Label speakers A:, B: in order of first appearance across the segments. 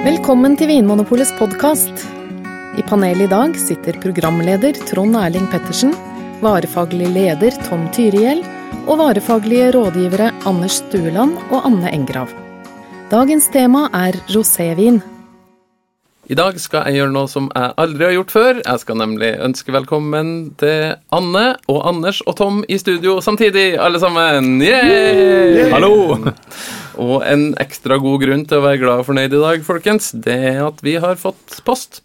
A: Velkommen til Vinmonopolets podkast. I panelet i dag sitter programleder Trond Erling Pettersen, varefaglig leder Tom Tyrihjell og varefaglige rådgivere Anders Stueland og Anne Engrav. Dagens tema er rosévin.
B: I dag skal jeg gjøre noe som jeg aldri har gjort før. Jeg skal nemlig ønske velkommen til Anne og Anders og Tom i studio samtidig, alle sammen. Yeah!
C: Hallo!
B: Og en ekstra god grunn til å være glad og fornøyd i dag, folkens, det er at vi har fått post.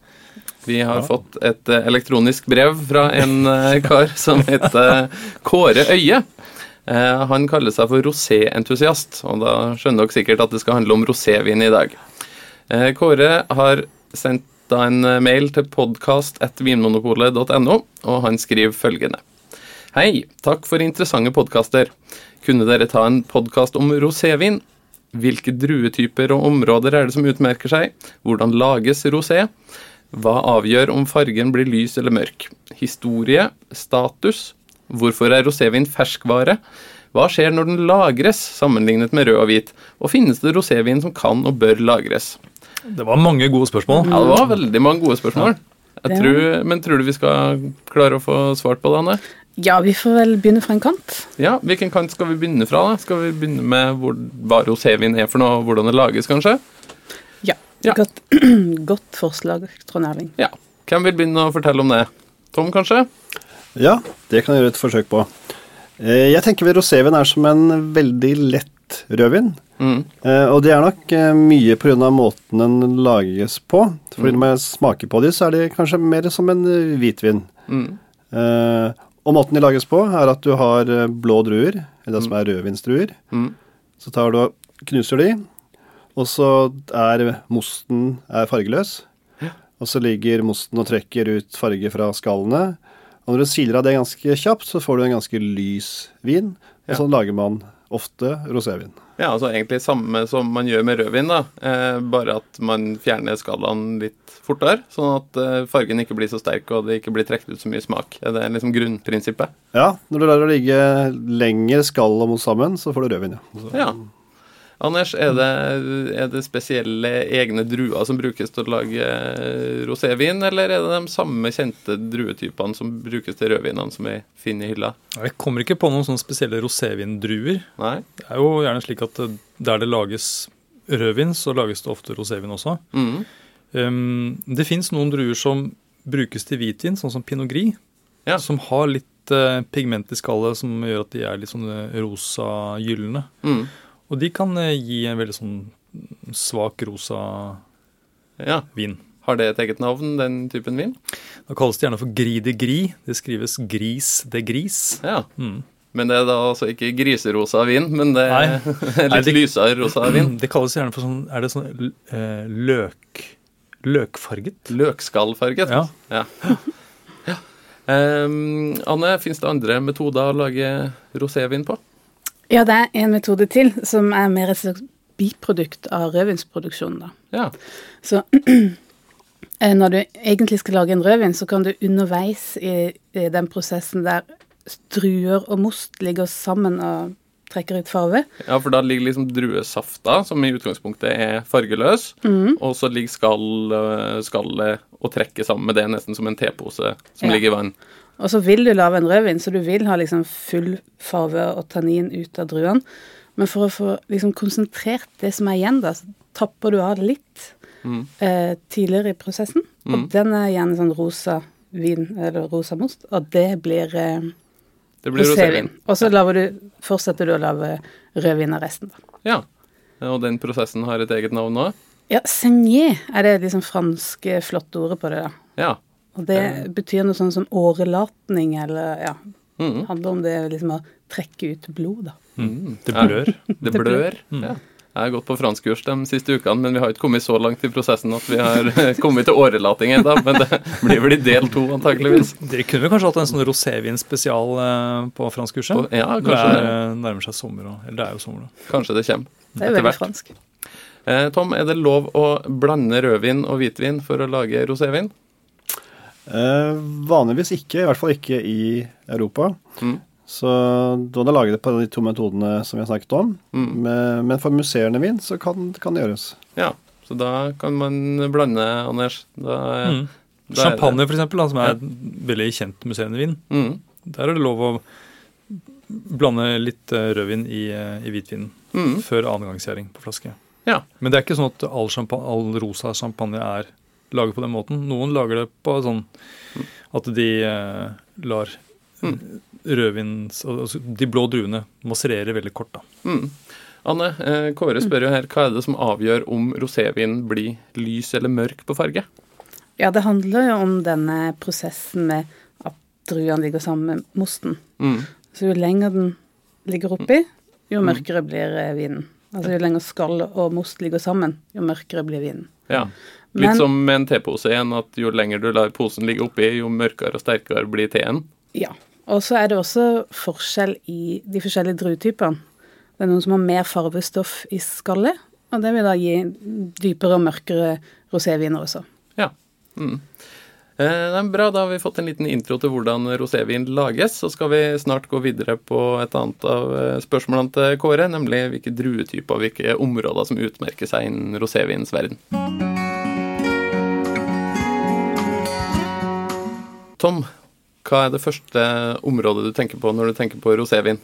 B: Vi har fått et eh, elektronisk brev fra en eh, kar som heter Kåre Øye. Eh, Han kaller seg for roséentusiast, og da skjønner dere sikkert at det skal handle om rosévin i dag. Kåre har sendt da en mail til podkast.vinmonopolet.no, og han skriver følgende. Hei, takk for interessante podkaster. Kunne dere ta en podkast om rosévin? Hvilke druetyper og områder er det som utmerker seg? Hvordan lages rosé? Hva avgjør om fargen blir lys eller mørk? Historie? Status? Hvorfor er rosévin ferskvare? Hva skjer når den lagres, sammenlignet med rød og hvit? Og finnes det rosévin som kan og bør lagres?
C: Det var mange gode spørsmål.
B: Ja, det var veldig mange gode spørsmål. Jeg tror, men tror du vi skal klare å få svart på det, Anne?
D: Ja, vi får vel begynne fra en kant.
B: Ja, Hvilken kant skal vi begynne fra? da? Skal vi begynne med hvor, hva rosévin er for noe, og hvordan det lages, kanskje?
D: Ja.
B: Ja.
D: Godt, godt forslag, Trond Erling.
B: Ja. Hvem vil begynne å fortelle om det? Tom, kanskje?
E: Ja, det kan jeg gjøre et forsøk på. Eh, Jeg tenker ved rosévin er som en veldig lett rødvin.
B: Mm.
E: Eh, Og det er nok eh, mye pga. måten den lages på. Fordi når man smaker på de, så er de kanskje mer som en hvitvin.
B: Mm.
E: Og måten de lages på, er at du har eh, blå druer, eller det som er rødvinsdruer.
B: Mm.
E: Så tar du og knuser de, og så er mosten er fargeløs. Og så ligger mosten og trekker ut farge fra skallene. Og når du siler av det ganske kjapt, så får du en ganske lys vin. Og
B: Ja.
E: sånn lager man ofte rosévin.
B: Ja, altså egentlig samme som man gjør med rødvin, da. Eh, bare at man fjerner skallene litt fortere, sånn at eh, fargen ikke blir så sterk og det ikke blir trukket ut så mye smak. Det Er liksom grunnprinsippet?
E: Ja, når du lar det ligge lenger skall og mot sammen, så får du rødvin, ja. Så,
B: Ja. Anders, er det, er det spesielle egne druer som brukes til å lage eh, rosévin, eller er det de samme kjente druetypene som brukes til rødvinene som vi finner i hylla?
C: Jeg kommer ikke på noen sånne spesielle rosévindruer.
B: Nei?
C: Det er jo gjerne slik at der det lages rødvin, så lages det ofte rosévin også.
B: Mm.
C: Um, det fins noen druer som brukes til hvitvin, sånn som pinot gris,
B: Ja.
C: som har litt eh, pigment i skallet som gjør at de er litt sånn rosa-gylne.
B: Mm.
C: Og de kan eh, gi en veldig sånn svak rosa
B: Ja.
C: vin.
B: Har det et eget navn, den typen vin?
C: Da kalles det gjerne for gris de gris. Det skrives gris de gris.
B: Ja.
C: Mm.
B: Men det er da altså ikke griserosa vin, men det er
C: Nei.
B: litt
C: Nei, det-
B: lysere rosa vin.
C: Det kalles gjerne for sånn Er det sånn eh, løk Løkfarget?
B: Løkskallfarget.
C: Ja.
B: ja. ja. Ehm, Anne, fins det andre metoder å lage rosévin på?
D: Ja, det er en metode til som er mer et slags biprodukt av rødvinsproduksjonen, da.
B: Ja.
D: Så eh, når du egentlig skal lage en rødvin, så kan du underveis i, i den prosessen der druer og most ligger sammen og trekker ut farve,
B: Ja, for da ligger liksom druesafta, som i utgangspunktet er fargeløs,
D: mm.
B: og så ligger skallet skal, og trekker sammen med det, nesten som en tepose som
D: Ja.
B: ligger i vann.
D: og så vil du lage en rødvin, så du vil ha liksom full farve og tannin ut av druene. Men for å få liksom konsentrert det som er igjen, da, så tapper du av litt
B: Mm.
D: eh, tidligere i prosessen. Og den er gjerne sånn rosa vin, eller rosa most, og det blir eh,
B: Det blir
D: rosévin. Og så fortsetter du å lage rødvin av resten, da.
B: Ja. Og den prosessen har et eget navn nå?
D: Ja, seigneur er det liksom franske flotte ordet på det, da.
B: Ja.
D: Og det betyr noe sånn som årelatning, eller ja,
B: Mhm.
D: handler om det liksom å trekke ut blod, da.
B: Mm.
C: Det blør.
B: Det blør. Ja. Jeg har gått på franskkurs de siste ukene, men vi har ikke kommet så langt i prosessen at vi har kommet til årelating ennå. Men det blir vel i del to, antakeligvis.
C: Dere kunne kanskje hatt en sånn rosévin-spesial eh, på franskkurset?
B: Ja, kanskje
C: det
B: det.
C: er, nærmer seg sommer. Eller det er jo sommer, da.
B: Kanskje det kommer.
D: Det er veldig
B: hvert.
D: fransk.
B: Eh, Tom, er det lov å blande rødvin og hvitvin for å lage rosévin?
E: Eh, vanligvis ikke, i hvert fall ikke i Europa.
B: Mm.
E: Så du hadde laget det på de to metodene som vi har snakket om.
B: Mm.
E: Men, men for musserende vin så kan, kan det gjøres.
B: Ja, så da kan man blande, Anders. Da,
C: Mm.
B: da
C: Champagne, for eksempel, som er veldig kjent musserende vin.
B: Mm.
C: Der er det lov å blande litt eh, rødvin i, eh, i hvitvinen
B: Mm.
C: før annengangsgjæring på flaske.
B: Ja.
C: Men det er ikke sånn at all, champagne, all rosa champagne er laget på den måten. Noen lager det på sånn at de eh, lar
B: Mm.
C: Rødvins Altså de blå druene massererer veldig kort, da.
B: Mm. Anne, eh, Kåre spør jo her hva er det som avgjør om rosévin blir lys eller mørk på farge?
D: Ja, det handler jo om denne prosessen med at druene ligger sammen med mosten.
B: Mm.
D: Så jo lenger den ligger oppi, jo mørkere blir eh, vinen. Altså jo lenger skall og most ligger sammen, jo mørkere blir vinen.
B: Ja. Litt
D: Men-
B: som med en tepose igjen, at jo lenger du lar posen ligge oppi, jo mørkere og sterkere blir teen.
D: Ja. Og så er det også forskjell i de forskjellige druetypene. Det er noen som har mer farvestoff i skallet, og det vil da gi dypere og mørkere roséviner også.
B: Ja. Mm. Eh, er bra, da har vi fått en liten intro til hvordan rosévin lages. Så skal vi snart gå videre på et annet av eh, spørsmålene til Kåre, nemlig hvilke druetyper og hvilke områder som utmerker seg innen rosévinens verden. Tom, hva er det første området du tenker på når du tenker på rosévin?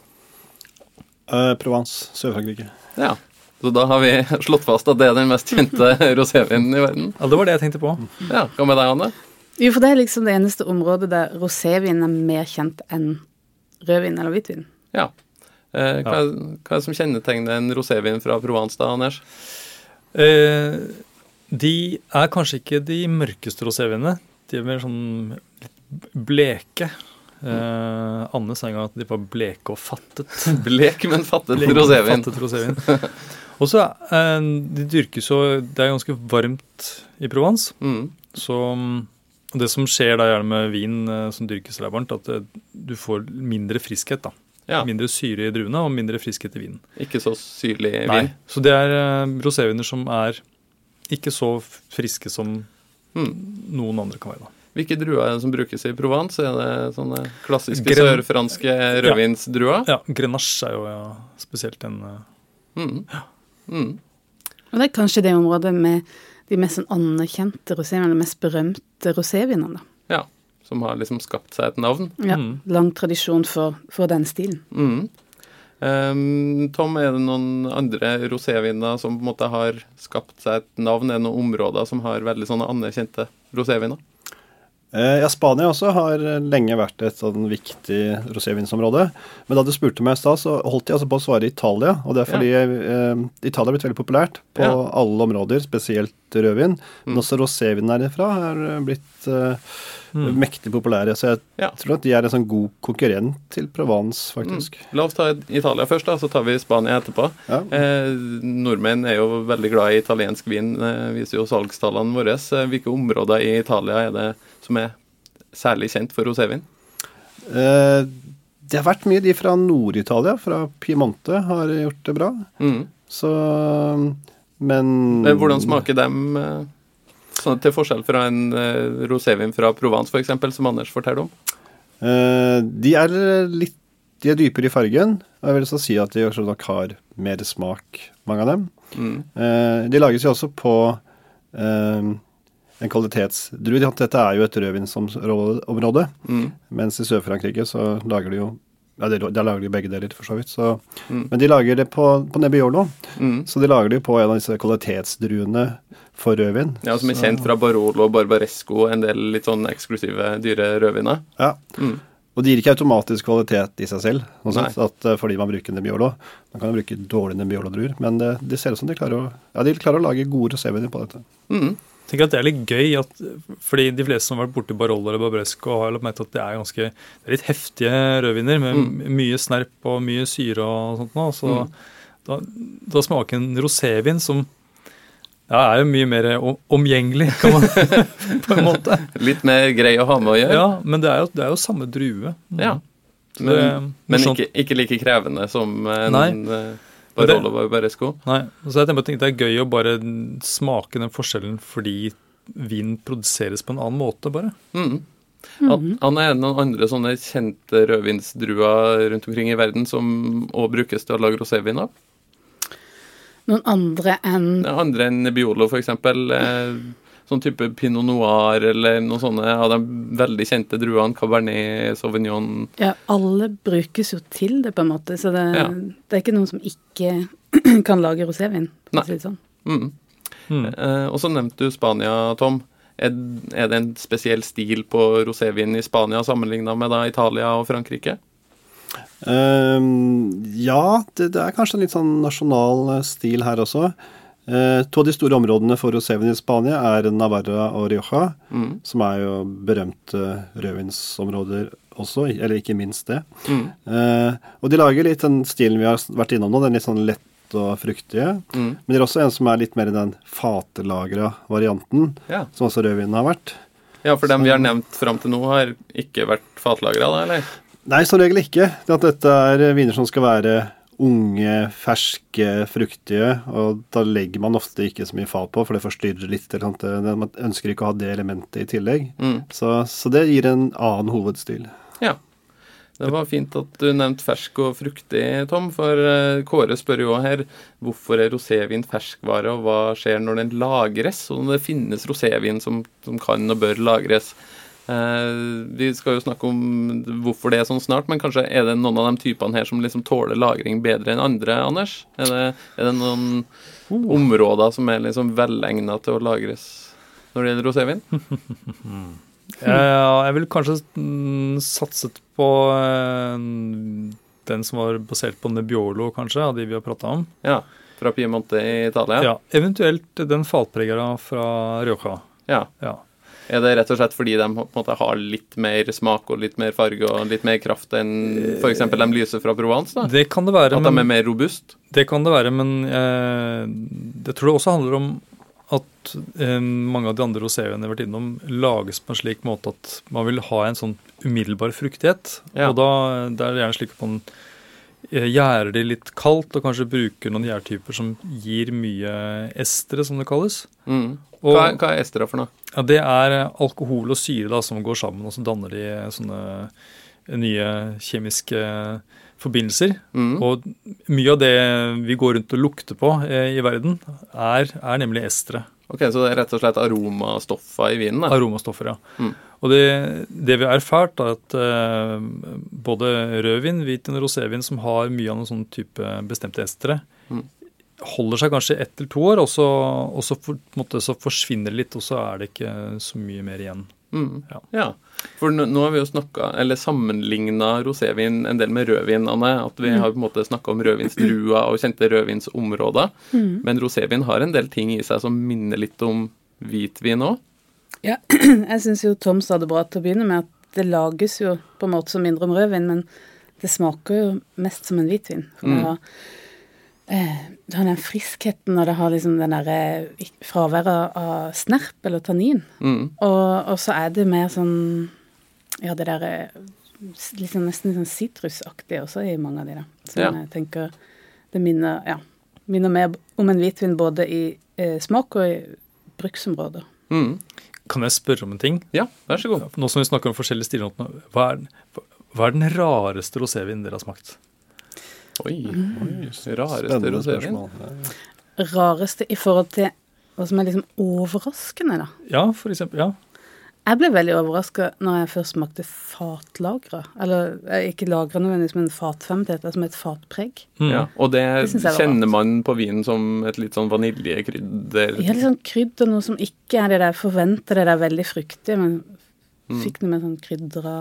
E: Eh, Provence, Sør-Frankrike.
B: Ja, så da har vi slått fast at det er den mest kjente rosévinen i verden.
C: Ja, Det var det jeg tenkte på.
B: Ja, Hva med deg, Anne?
D: Jo, for det er liksom det eneste området der rosévin er mer kjent enn rødvin eller hvitvin.
B: Ja. Eh, hva, er- hva er det som kjennetegner en rosévin fra Provence, da, Anders?
C: Eh, de er kanskje ikke de mørkeste rosévinene. De er mer sånn bleke. Eh, Anne sa en gang at de var bleke og fattet.
B: Blek, men fattet
C: Bleke,
B: rosévin.
C: fattet rosévin. Og så eh, De dyrkes jo Det er ganske varmt i Provence.
B: Mm.
C: Så det som skjer da gjerne med vin eh, som dyrkes der varmt, at du får mindre friskhet. da.
B: Ja,
C: Mindre syre i druene og mindre friskhet i vinen.
B: ikke så syrlig
C: Nei,
B: vin.
C: Så det er uh, roséviner som er ikke så friske som
B: Mm.
C: noen andre kan være. da.
B: Hvilke druer er det som brukes i Provence? Er det sånne klassiske
C: Gren-
B: sørfranske rødvinsdruer?
C: Ja, Grenache er jo ja, spesielt en eh,
B: Mm. Mm.
D: Og det er kanskje det området med de mest sånn anerkjente rosévinene, de mest berømte rosévinene.
B: Ja, som har liksom skapt seg et navn.
D: Ja,
C: Mm.
D: Lang tradisjon for, for den stilen.
B: Mm. Ehm, Tom, er det noen andre roséviner som på en måte har skapt seg et navn? Er det noen områder som har veldig sånne anerkjente roséviner?
E: Eh, ja, Spania også har lenge vært et sånn viktig rosévinsområde. Men da du spurte meg i stad, så holdt jeg altså på å svare Italia. Og det er fordi eh, Italia er blitt veldig populært på
B: Ja.
E: alle områder, spesielt rødvin. Men
B: Mm.
E: også rosévin derifra er eh, blitt eh,
C: Mm.
E: mektig populære. Så jeg
B: Ja.
E: tror at de er en sånn god konkurrent til Provence, faktisk.
B: La oss ta Italia først, da, så tar vi Spania etterpå.
E: Ja.
B: Eh, nordmenn er jo veldig glad i italiensk vin, eh, viser jo salgstallene våre. Eh, Hvilke områder i Italia er det som er særlig kjent for rosévin?
E: Eh, det har vært mye de fra Nord-Italia, fra Piemonte, har gjort det bra.
B: Mm.
E: Så Men
B: Men Hvordan smaker dem eh, sånn til forskjell fra en eh, rosévin fra Provence, f.eks., som Anders forteller om?
E: Eh, de er litt De er dypere i fargen. og Jeg vil så si at de også nok har mer smak, mange av dem.
B: Mm.
E: Eh, de lages jo også på eh, en kvalitetsdrue. Dette er jo et rødvinsområde,
B: Mm.
E: mens i Sør-Frankrike så lager de jo ja, de, lager de begge deler, for så vidt. Så,
B: Mm.
E: Men de lager det på, på Nebbiolo.
B: Mm.
E: Så de lager det på en av disse kvalitetsdruene for rødvin.
B: Ja, Som er
E: Så-
B: kjent fra Barolo og Barbaresco, en del litt sånn eksklusive, dyre rødviner.
E: Ja.
B: Mm.
E: Og det gir ikke automatisk kvalitet i seg selv, sånn at, eh, fordi man bruker Nebbiolo. Man kan jo bruke dårlige Nebbiolo-druer, men det, det ser ut som de klarer å, ja, de klarer å lage gode roséviner på dette.
B: Mm.
C: Tenker at det er litt gøy, at, fordi de fleste som har vært borti Barolo eller Barbaresco, har lagt merke til at det er ganske det er litt heftige rødviner med
B: Mm.
C: mye snerp og mye syre og sånt nå. Så
B: Mm.
C: da, da smaker en rosévin som ja, er jo mye mer omgjengelig, kan man på en måte.
B: Litt mer grei å ha med å gjøre.
C: Ja, men det er jo, det er jo samme drue.
B: Ja.
C: Men, det
B: Men, men ikke, ikke like krevende som en
C: Nei.
B: Eh, jo bare sko.
C: Nei, så jeg tenker det er gøy å bare smake den forskjellen fordi vin produseres på en annen måte, bare.
B: Mm. An- Anne, er noen andre sånne kjente rødvinsdruer rundt omkring i verden som òg brukes til å lage rosévin av?
D: Noen andre enn
B: Andre enn Biolo, f.eks. Sånn type pinot noir eller noen sånne av de veldig kjente druene. Cabernet, Sauvignon
D: Ja, alle brukes jo til det, på en måte. Så det,
B: Ja.
D: det er ikke noen som ikke kan lage rosévin, for
B: Nei.
D: å si det sånn.
B: mm.
C: Mm.
B: Eh, og så nevnte du Spania, Tom. Er, er det en spesiell stil på rosévin i Spania sammenligna med da Italia og Frankrike?
E: Um, ja, det, det er kanskje en litt sånn nasjonal eh, stil her også. Eh, to av de store områdene for rosévin i Spania er Navarra og Rioja,
B: Mm.
E: som er jo berømte rødvinsområder også, eller ikke minst det.
B: Mm.
E: Eh, og de lager litt den stilen vi har vært innom nå, den litt sånn lett og fruktige.
B: Mm.
E: Men det er også en som er litt mer i den fatelagra varianten,
B: Ja.
E: som også rødvinen har vært.
B: ja, for dem vi har nevnt fram til nå, har ikke vært fatlagra, da, eller?
E: Nei, som regel ikke. Det at dette er viner som skal være unge, ferske, fruktige, og da legger man ofte ikke så mye fat på, for det forstyrrer litt. Man ønsker ikke å ha det elementet i tillegg.
B: Mm.
E: Så, så det gir en annen hovedstil.
B: Ja. Det var fint at du nevnte fersk og fruktig, Tom, for eh, Kåre spør jo her hvorfor er rosévin ferskvare, og hva skjer når den lagres? Og om det finnes rosévin som, som kan og bør lagres. Eh, vi skal jo snakke om hvorfor det er sånn snart, men kanskje er det noen av de typene her som liksom tåler lagring bedre enn andre, Anders? Er det, er det noen områder som er liksom velegna til å lagres når det gjelder rosévin?
C: Ja, jeg ville kanskje mm, satset på eh, den som var basert på Nebbiolo, kanskje, av de vi har prata om.
B: Ja. Fra Piemonte i Italia?
C: Ja. Eventuelt den fatpregera fra Rioja.
B: ja.
C: Ja.
B: Er det rett og slett fordi de på en måte har litt mer smak og litt mer farge og litt mer kraft enn f.eks. de lyse fra Provence? da?
C: Det kan det være,
B: At de er
C: men,
B: mer robust?
C: det kan det være, men eh, jeg tror det også handler om at eh, mange av de andre roséene jeg har vært innom, lages på en slik måte at man vil ha en sånn umiddelbar fruktighet.
B: Ja.
C: Og da det er det gjerne slik at man eh, gjærer de litt kaldt, og kanskje bruker noen gjærtyper som gir mye estere, som det kalles.
B: Mm.
C: Og,
B: Hva, er- hva er estere for noe?
C: Ja, det er alkohol og syre da, som går sammen, og så danner de sånne nye kjemiske forbindelser.
B: Mm.
C: Og mye av det vi går rundt og lukter på eh, i verden, er, er nemlig estere.
B: Ok, Så det er rett og slett aromastoffer i vinen? da?
C: Aromastoffer, ja.
B: Mm.
C: Og det, det vi har erfart, er at eh, både rødvin, hvitvin og rosévin som har mye av noen sånn type bestemte estere,
B: Mm.
C: Holder seg kanskje ett eller to år, og så, og så, for, på en måte, så forsvinner det litt, og så er det ikke så mye mer igjen.
B: Mm.
C: Ja.
B: Ja. For nå, nå har vi jo snakka, eller sammenligna rosévin en del med rødvin, Anne. At vi har på en måte snakka om rødvinsdrua og kjente rødvinsområder. Men rosévin har en del ting i seg som minner litt om hvitvin òg.
D: Ja, jeg syns jo Tom sa det bra til å begynne med, at det lages jo på en måte som mindre om rødvin, men det smaker jo mest som en hvitvin.
B: Mm.
D: Har, eh, det har den friskheten, og det har liksom den derre fraværet av snerp eller tannin.
B: Mm.
D: Og, og så er det mer sånn Ja, det derre liksom Nesten litt sånn sitrusaktig også i mange av de, da. Som
B: Ja.
D: jeg tenker Det minner Ja. Minner mer om en hvitvin både i eh, smak og i bruksområder.
B: Mm.
C: Kan jeg spørre om en ting?
B: Ja, vær så god.
C: Nå som vi snakker om forskjellige stiler, hva den- hva er den rareste rosévinen dere har smakt?
B: Oi. Oi. Rareste
E: Spennende
B: rosévin.
E: spørsmål.
D: Rareste i forhold til hva som er liksom overraskende, da.
C: Ja, for eksempel. Ja.
D: Jeg ble veldig overraska når jeg først smakte fatlagra. Eller eh, ikke lagra nødvendigvis, men fatfermentert, som et fatpreg.
C: Mm.
B: Ja, og det,
D: Det
B: kjenner
D: rart.
B: man på vinen som et litt sånn vaniljekrydder.
D: Ja, litt sånn krydder, noe som ikke er det der forventer, det der veldig fruktige, men fikk noe med sånn krydra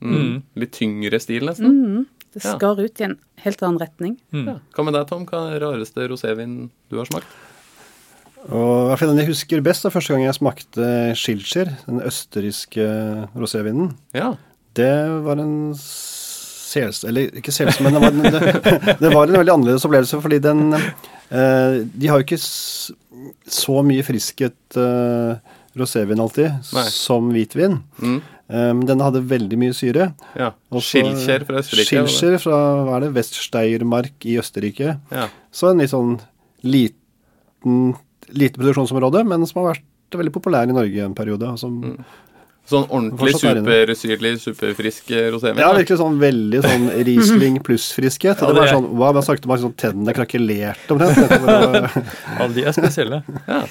B: Mm. Litt tyngre stil, nesten.
D: mm, Det
B: Ja.
D: skar ut i en helt annen retning.
C: Mm.
B: Ja. Hva med deg, Tom? Hva er den rareste rosévin du har smakt?
E: Og hvert fall den jeg husker best, da første gang jeg smakte Schilcher, den østerrikske rosévinen.
B: Ja.
E: Det var en sels... Eller ikke sels, men det var, det, det var en veldig annerledes opplevelse, fordi den eh, De har jo ikke så mye friskhet eh, rosévin alltid
B: Nei.
E: som hvitvin.
B: Mm.
E: Men den hadde veldig mye syre.
B: ja. Schilcher fra Østerrike.
E: Schilcher fra hva er det, Veststeiermark i Østerrike.
B: Ja.
E: Så en litt sånn liten, lite produksjonsområde, men som har vært veldig populær i Norge en periode. og Som
B: Sånn ordentlig
E: er
B: supersyrlig, superfrisk eh, rosévin?
E: Ja, virkelig sånn veldig sånn Riesling pluss-friskhet.
C: Ja,
E: det
C: det
E: var sånn, hva, man snakket om at sånn tennene krakelerte omtrent. Det
C: Ja, de er spesielle.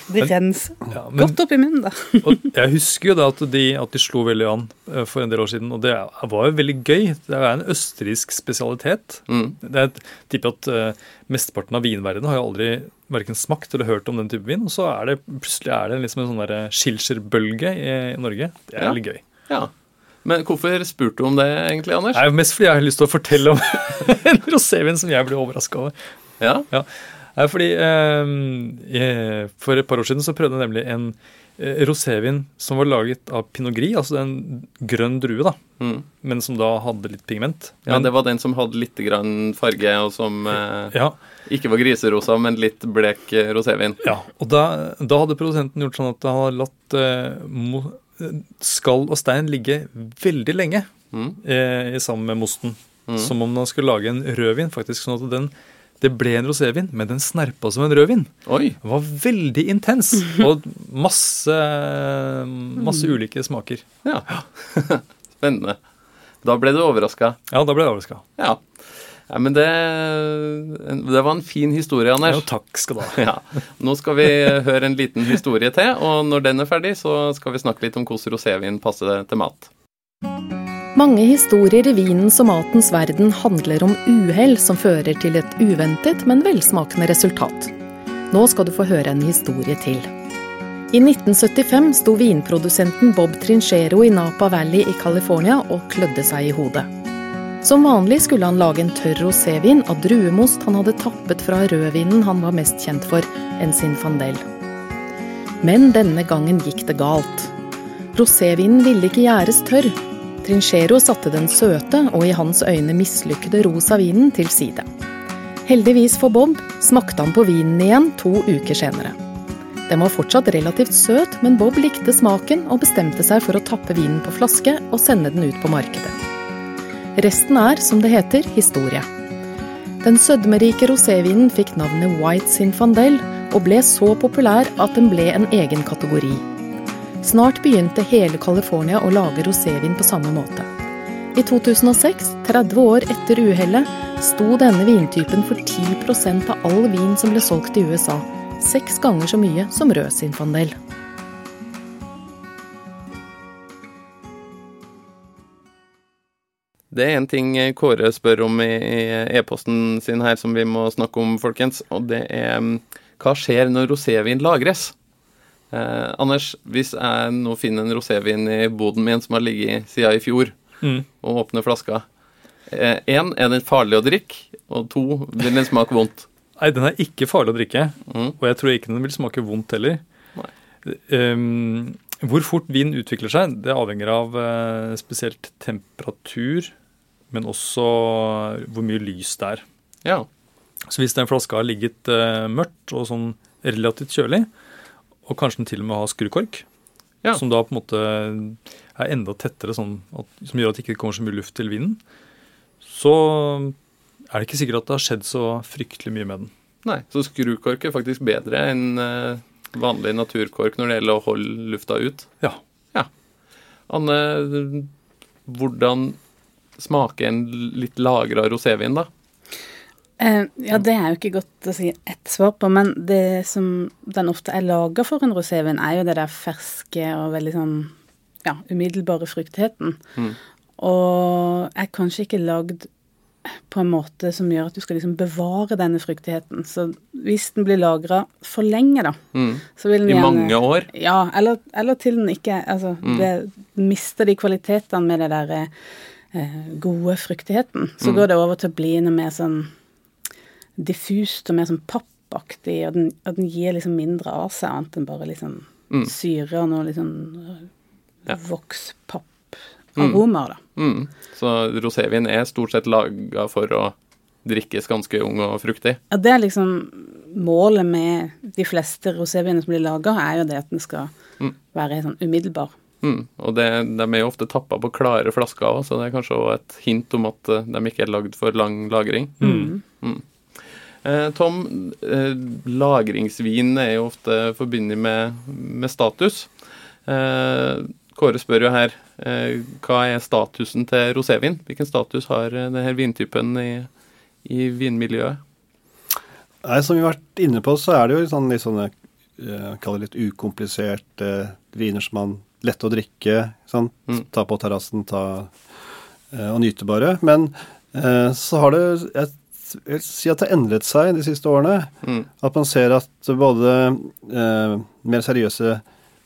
D: De renser
C: Ja, men,
D: godt opp i munnen, da.
C: og jeg husker jo da at de, at de slo veldig an eh, for en del år siden, og det var jo veldig gøy. Det er en østerriksk spesialitet.
B: Mm.
C: Det er et tipper at uh, Mesteparten av vinverdenen har jo aldri verken smakt eller hørt om den type vin, og så er det plutselig er det liksom en sånn der Schilcher-bølge i, i Norge. Det er
B: Ja.
C: veldig gøy.
B: Ja. Men hvorfor spurte du om det egentlig, Anders?
C: Er mest fordi jeg har lyst til å fortelle om en rosévin som jeg ble overraska over.
B: Ja,
C: ja. fordi eh, For et par år siden så prøvde jeg nemlig en eh, rosévin som var laget av pinot gris, altså en grønn drue, da,
B: mm.
C: men som da hadde litt pigment.
B: ja
C: Men-
B: det var den som hadde litt grann farge, og som eh,
C: ja,
B: ikke var griserosa, men litt blek eh, rosévin.
C: ja. Og da, da hadde produsenten gjort sånn at han hadde latt eh, eh, skall og stein ligge veldig lenge
B: Mm.
C: eh, sammen med mosten.
B: Mm.
C: Som om man skulle lage en rødvin, faktisk. Sånn at den, det ble en rosévin, men den snerpa som en rødvin.
B: Oi!
C: Den var veldig intens, og masse, masse ulike smaker.
B: Ja. Spennende. Da ble du overraska.
C: Ja, da ble jeg overraska.
B: Ja. ja. Men det, det var en fin historie, Anders.
C: Ja, takk skal du ha.
B: Ja. Nå skal vi høre en liten historie til, og når den er ferdig, så skal vi snakke litt om hvordan rosévin passer til mat.
A: Mange historier i vinens og matens verden handler om uhell som fører til et uventet, men velsmakende resultat. Nå skal du få høre en historie til. I 1975 sto vinprodusenten Bob Trinchero i Napa Valley i California og klødde seg i hodet. Som vanlig skulle han lage en tørr rosévin av druemost han hadde tappet fra rødvinen han var mest kjent for, en Sinfandel. Men denne gangen gikk det galt. Rosévinen ville ikke gjæres tørr, Trinchero satte den søte og i hans øyne mislykkede rosa vinen til side. Heldigvis for Bob smakte han på vinen igjen to uker senere. Den var fortsatt relativt søt, men Bob likte smaken og bestemte seg for å tappe vinen på flaske og sende den ut på markedet. Resten er, som det heter, historie. Den sødmerike rosévinen fikk navnet White Sinfandel og ble så populær at den ble en egen kategori. Snart begynte hele California å lage rosévin på samme måte. I 2006, 30 år etter uhellet, sto denne vintypen for 10% av all vin som ble solgt i USA. Seks ganger så mye som rød Sinfandel.
B: Det er en ting Kåre spør om i i e-posten sin her som vi må snakke om, folkens. Og det er mm, hva skjer når rosévin lagres? Eh, Anders, hvis jeg nå finner en rosévin i boden min som har ligget siden i fjor,
C: Mm.
B: og åpner flaska Én, er den farlig å drikke? Og to, vil den smake vondt?
C: Nei, den er ikke farlig å drikke,
B: Mm.
C: og jeg tror ikke den vil smake vondt heller. Um, hvor fort vin utvikler seg, det avhenger av eh, spesielt temperatur, men også hvor mye lys det er.
B: Ja.
C: Så hvis den flaska har ligget eh, mørkt og sånn relativt kjølig, og kanskje den til og med har skrukork,
B: Ja.
C: som da på en måte er enda tettere, sånn at, som gjør at det ikke kommer så mye luft til vinen, så er det ikke sikkert at det har skjedd så fryktelig mye med den.
B: Nei, så skrukork er faktisk bedre enn eh, vanlig naturkork når det gjelder å holde lufta ut.
C: Ja.
B: Anne, hvordan smaker en litt lagra rosévin, da?
D: Eh, ja, det er jo ikke godt å si ett svar på, men det som den ofte er laga for en rosévin, er jo det der ferske og veldig sånn ja, umiddelbare fruktigheten.
B: Mm.
D: Og er kanskje ikke lagd på en måte som gjør at du skal liksom bevare denne fruktigheten. Så hvis den blir lagra for lenge, da,
B: Mm.
D: så vil den
B: I
D: gjerne
B: mange år?
D: Ja, eller, eller til den ikke Altså,
B: Mm.
D: det mister de kvalitetene med det der eh, gode fruktigheten. Så
B: Mm.
D: går det over til å bli noe mer sånn diffust og mer sånn pappaktig, og den, og den gir liksom mindre av seg, annet enn bare liksom
B: Mm.
D: syre og noe liksom
B: Ja.
D: vokspapp-aromaer, da.
B: Mm. Så rosévin er stort sett laga for å drikkes ganske ung og fruktig?
D: Ja, det er liksom målet med de fleste roséviner som blir laga, er jo det at den skal
B: Mm.
D: være sånn umiddelbar.
B: Mm. Og det, de er jo ofte tappa på klare flasker òg, så det er kanskje òg et hint om at eh, de ikke er lagd for lang lagring.
D: Mm.
B: Eh, Tom, eh, lagringsvin er jo ofte forbundet med, med status. Eh, Kåre spør jo her hva er statusen til rosévin? Hvilken status har denne vintypen i, i vinmiljøet?
E: Nei, Som vi har vært inne på, så er det jo sånn, litt sånne kaller Kall det litt ukompliserte viner som man lette å drikke. Sånn,
B: Mm.
E: Ta på terrassen, ta og nyte bare. Men så har det jeg vil si at det har endret seg de siste årene.
B: Mm.
E: At man ser at både eh, mer seriøse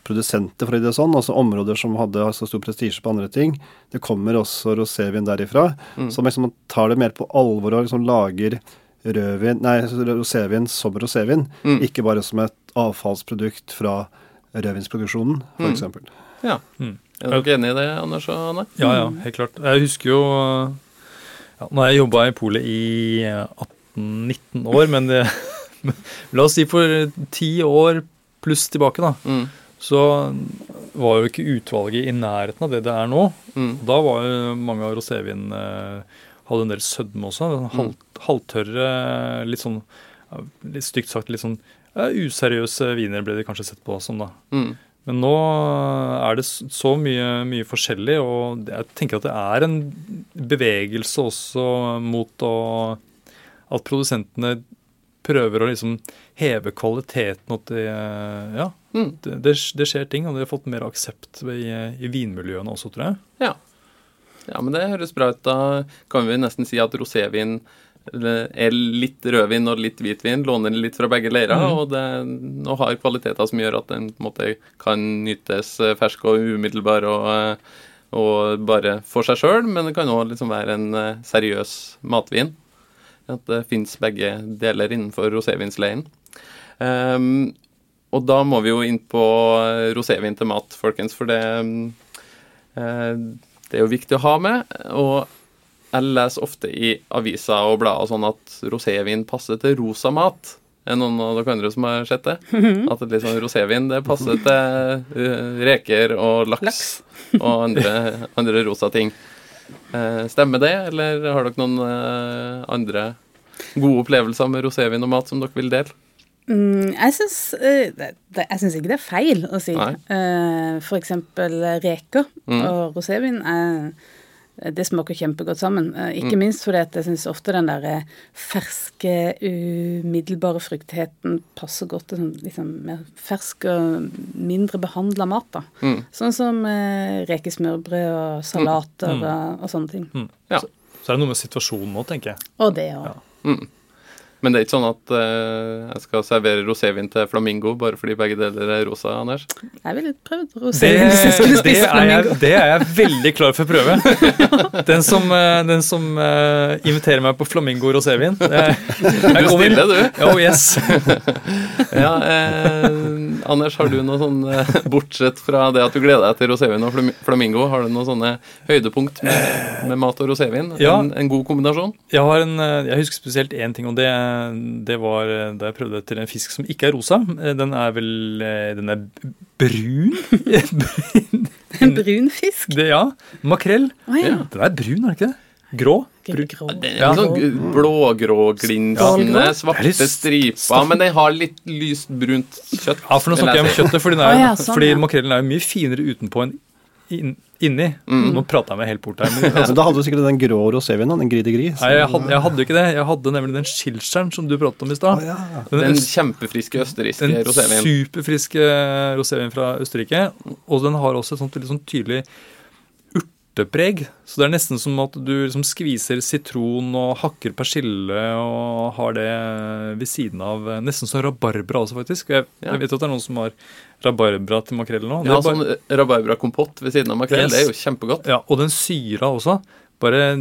E: produsenter, for å si det sånn, altså områder som hadde så stor prestisje på andre ting, det kommer også rosévin derifra.
B: Mm.
E: Så liksom man tar det mer på alvor og liksom lager rødvin, nei, rosévin som rosévin.
B: Mm.
E: Ikke bare som et avfallsprodukt fra rødvinsproduksjonen,
B: Mm.
E: f.eks.
B: Ja.
C: Mm.
B: Er dere enig i det, Anders og Anne?
C: Ja, ja, helt klart. Jeg husker jo ja, Nå har jeg jobba i polet i 18-19 år, men det, la oss si for ti år pluss tilbake, da,
B: Mm.
C: så var jo ikke utvalget i nærheten av det det er nå.
B: Mm.
C: Da var jo mange av rosévinene hadde en del sødme også. Halv, halvtørre, litt sånn litt stygt sagt litt sånn useriøse viner ble det kanskje sett på som, da.
B: Mm.
C: Men nå er det så mye, mye forskjellig, og jeg tenker at det er en bevegelse også mot å At produsentene prøver å liksom heve kvaliteten, at det Ja,
B: Mm.
C: det, det, det skjer ting, og de har fått mer aksept i, i vinmiljøene også, tror jeg.
B: Ja. ja, men det høres bra ut. Da kan vi nesten si at rosévin er litt rødvin og litt hvitvin. Låner litt fra begge leirer
C: mm.
B: og, det, og har kvaliteter som gjør at den på en måte kan nytes fersk og umiddelbar og, eh, og bare for seg sjøl, men det kan òg liksom være en eh, seriøs matvin. At det fins begge deler innenfor rosévinsleiren. Um, og da må vi jo inn på eh, rosévin til mat, folkens, for det eh, det er jo viktig å ha med. Og jeg leser ofte i aviser og blader sånn at rosévin passer til rosa mat. Er noen av dere andre som har sett det? At det litt sånn rosévin det passer til eh, reker og laks,
D: Laks.
B: og andre, andre rosa ting. Eh, stemmer det, eller har dere noen eh, andre gode opplevelser med rosévin og mat som dere vil dele?
D: Mm, jeg syns ikke det er feil å si.
B: Nei.
D: For eksempel reker
B: Mm.
D: og rosévin. er- Det smaker kjempegodt sammen. Eh, Ikke
B: Mm.
D: minst fordi at jeg syns ofte den der eh, ferske, umiddelbare fruktigheten passer godt til sånn liksom mer fersk og mindre behandla mat. da.
B: Mm.
D: Sånn som eh, rekesmørbrød og salater
C: Mm.
D: og, og sånne ting.
C: Mm.
B: Ja.
C: Så, så er det noe med situasjonen nå, tenker jeg.
D: Og det òg.
C: Ja.
B: Men det er ikke sånn at uh, jeg skal servere rosévin til flamingo bare fordi begge deler er rosa, Anders?
D: Jeg ville prøvd rosévin hvis jeg skulle spise
C: jeg,
D: flamingo.
C: det er jeg veldig klar for å prøve. Den som, eh, den som uh, inviterer meg på flamingo rosévin
B: Du
C: kommer.
B: stiller, du.
C: Oh, yes.
B: Ja, eh, Anders, har du noe sånn eh, Bortsett fra det at du gleder deg til rosévin og flamingo, har du noen sånne høydepunkt med, med mat og rosévin?
C: Ja.
B: En, en god kombinasjon?
C: Jeg, har en, eh, jeg husker spesielt én ting, og det, det var eh, da jeg prøvde etter en fisk som ikke er rosa. Den er vel Den er brun?
D: En brun fisk.
C: Det, ja. Makrell.
D: Oh, ja.
B: Ja.
C: Den er brun, er den ikke det? Grå?
D: Grå.
B: Den er
C: Ja.
B: sånn blågrå-glinsende,
D: Ja.
B: svarte
C: er litt
B: striper, men den har litt lyst brunt kjøtt.
C: Ja, for nå snakker jeg om kjøttet, fordi, er,
D: ja, sånn,
C: fordi
D: ja.
C: makrellen er jo mye finere utenpå enn inn, inni.
B: Mm.
C: Nå prater jeg meg helt bort her. Men,
E: Men da hadde du sikkert den grå rosévinen, den Gris de Gris.
C: nei, jeg, hadde, jeg hadde ikke det. Jeg hadde nemlig den Schilscheren som du pratet om i stad.
E: ja.
C: Den,
B: Den kjempefriske østerrikske
C: den superfriske rosévinen fra Østerrike. Og den har også et sånt veldig sånn tydelig urtepreg. Så det er nesten som at du liksom skviser sitron og hakker persille og har det ved siden av Nesten som rabarbra også, faktisk. Jeg,
B: Ja.
C: jeg vet at det er noen som har rabarbra til makrell nå.
B: Ja,
C: bare-
B: sånn rabarbrakompott ved siden av makrell,
C: Yes.
B: det er jo kjempegodt.
C: Ja, og den syra også. Bare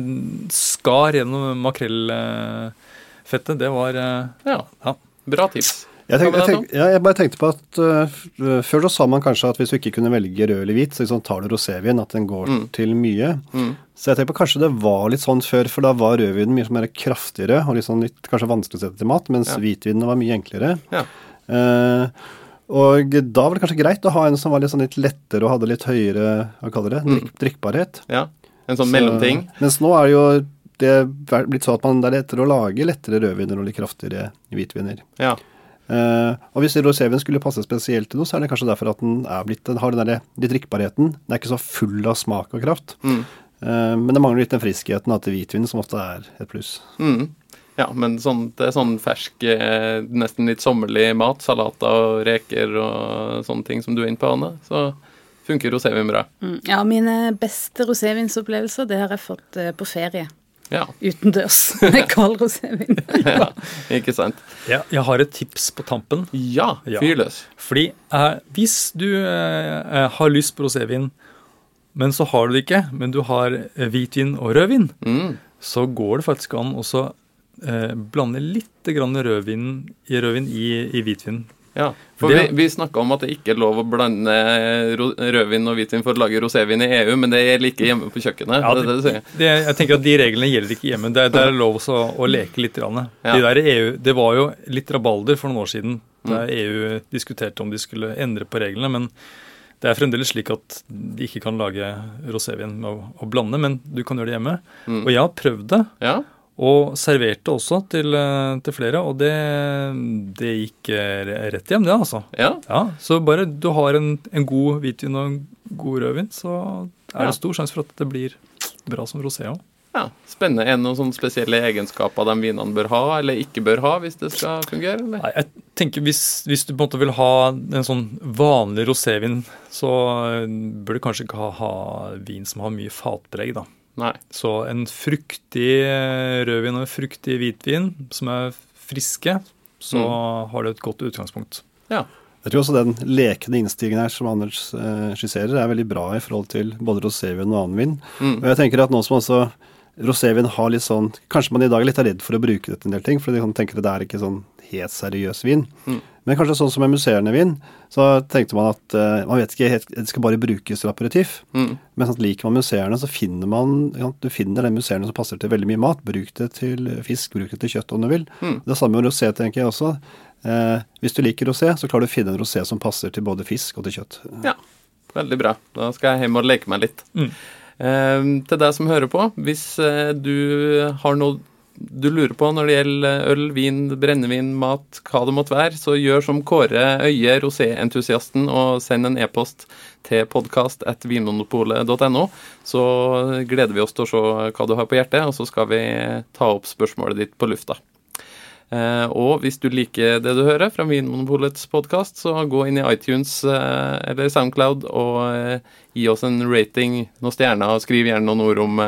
C: skar gjennom makrellfettet. Det var eh,
B: Ja,
C: Ja.
B: bra tips.
E: Jeg, tenk, jeg, tenk, ja, jeg bare tenkte på at uh, Før så sa man kanskje at hvis du ikke kunne velge rød eller hvit, så liksom tar du rosévin, at den går
B: Mm.
E: til mye.
B: Mm.
E: Så jeg tenker på kanskje det var litt sånn før, for da var rødvinen mye mer kraftigere og litt sånn litt kanskje vanskelig å sette til mat, mens
B: Ja.
E: hvitvinene var mye enklere.
B: Ja.
E: Uh, og da var det kanskje greit å ha en som var litt sånn litt lettere og hadde litt høyere hva kaller det,
B: Mm.
E: drikk, drikkbarhet.
B: ja. En sånn
E: Så-
B: mellomting.
E: Mens nå er det jo det er blitt sånn at man, det er lettere å lage lettere rødviner og litt kraftigere hvitviner.
B: Ja.
E: Eh, og hvis rosévin skulle passe spesielt til noe, så er det kanskje derfor at den er blitt, den har den der, litt drikkbarheten. Den er ikke så full av smak og kraft.
B: Mm.
E: Uh, men det mangler litt den friskheten da, til hvitvin, som ofte er et pluss.
B: Mm. Ja, men sånn, det er sånn fersk, eh, nesten litt sommerlig mat, salater og reker og sånne ting som du er inne på, Anne, så funker rosévin bra.
D: Mm. Ja, mine beste rosévinsopplevelser, det har jeg fått på ferie.
B: Ja,
D: Utendørs. Med kald rosévin.
B: ja, ikke sant?
C: Ja, jeg har et tips på tampen.
B: Ja,
C: Ja.
B: fyr løs.
C: Fordi eh, hvis du eh, har lyst på rosévin, men så har du det ikke, men du har eh, hvitvin og rødvin,
B: Mm.
C: så går det faktisk an å eh, blande litt grann rødvin i, rødvin i, i hvitvin.
B: Ja, for
C: Det-
B: vi, vi snakka om at det ikke er lov å blande rødvin og hvitvin for å lage rosévin i EU, men det gjelder ikke hjemme på kjøkkenet.
C: Ja,
B: det det.
C: Det, jeg tenker at De reglene gjelder ikke hjemme. Det, det er lov også å leke litt.
B: Ja.
C: De EU, det var jo litt rabalder for noen år siden da EU diskuterte om de skulle endre på reglene. Men det er fremdeles slik at de ikke kan lage rosévin med å, å blande, men du kan gjøre det hjemme.
B: Mm.
C: Og jeg har prøvd det,
B: Ja,
C: og serverte også til, eh, til flere, og det, det gikk eh, rett hjem, det, altså.
B: ja.
C: Ja, Så bare du har en, en god hvitvin og en god rødvin, så er
B: Ja.
C: det stor sjanse for at det blir bra som rosé òg.
B: ja. Spennende. Er det noen sånne spesielle egenskaper de vinene bør ha, eller ikke bør ha, hvis det skal fungere? Eller?
C: Nei, jeg tenker hvis, hvis du på en måte vil ha en sånn vanlig rosévin, så eh, bør du kanskje ikke ha, ha vin som har mye fatpreg, da.
B: Nei.
C: Så en fruktig eh, rødvin og en fruktig hvitvin som er friske, så har du et godt utgangspunkt.
B: Ja.
E: Jeg tror også den lekende innstillingen her som Anders eh, skisserer, er veldig bra i forhold til både rosévin og annen vin.
B: Mm.
E: Og jeg tenker at nå som også rosévin har litt sånn Kanskje man i dag er litt redd for å bruke det til en del ting, for de kan tenke at det er ikke sånn helt seriøs vin.
B: Mm.
E: Men kanskje sånn som med musserende vin, så tenkte man at uh, man vet ikke helt, det skal bare brukes til aperitif.
B: Mm.
E: Men sånn, liker man musserende, så finner man ja, du finner den musserende som passer til veldig mye mat. Bruk det til fisk, bruk det til kjøtt om du vil.
B: Mm.
E: Det samme med rosé, tenker jeg også. Eh, hvis du liker rosé, så klarer du å finne en rosé som passer til både fisk og til kjøtt.
B: Ja, veldig bra. Da skal jeg hjem og leke meg litt.
C: Mm.
B: Eh, til deg som hører på, hvis eh, du har noe du lurer på når det gjelder øl, vin, brennevin, mat, hva det måtte være, så gjør som Kåre Øye, roséentusiasten, og send en e-post til podkast.vinmonopolet.no. Så gleder vi oss til å se hva du har på hjertet, og så skal vi ta opp spørsmålet ditt på lufta. Eh, og hvis du liker det du hører fra Vinmonopolets podkast, så gå inn i iTunes eh, eller Soundcloud og eh, gi oss en rating, noen stjerner, og skriv gjerne noen ord om,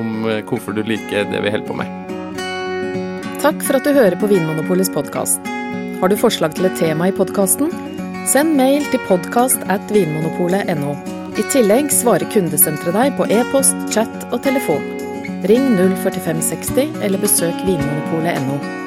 B: om hvorfor du liker det vi holder på med.
A: Takk for at du hører på Vinmonopolets podkast. Har du forslag til et tema i podkasten? Send mail til podkast at vinmonopolet.no. I tillegg svarer kundesenteret deg på e-post, chat og telefon. Ring 04560 eller besøk vinmonopolet.no.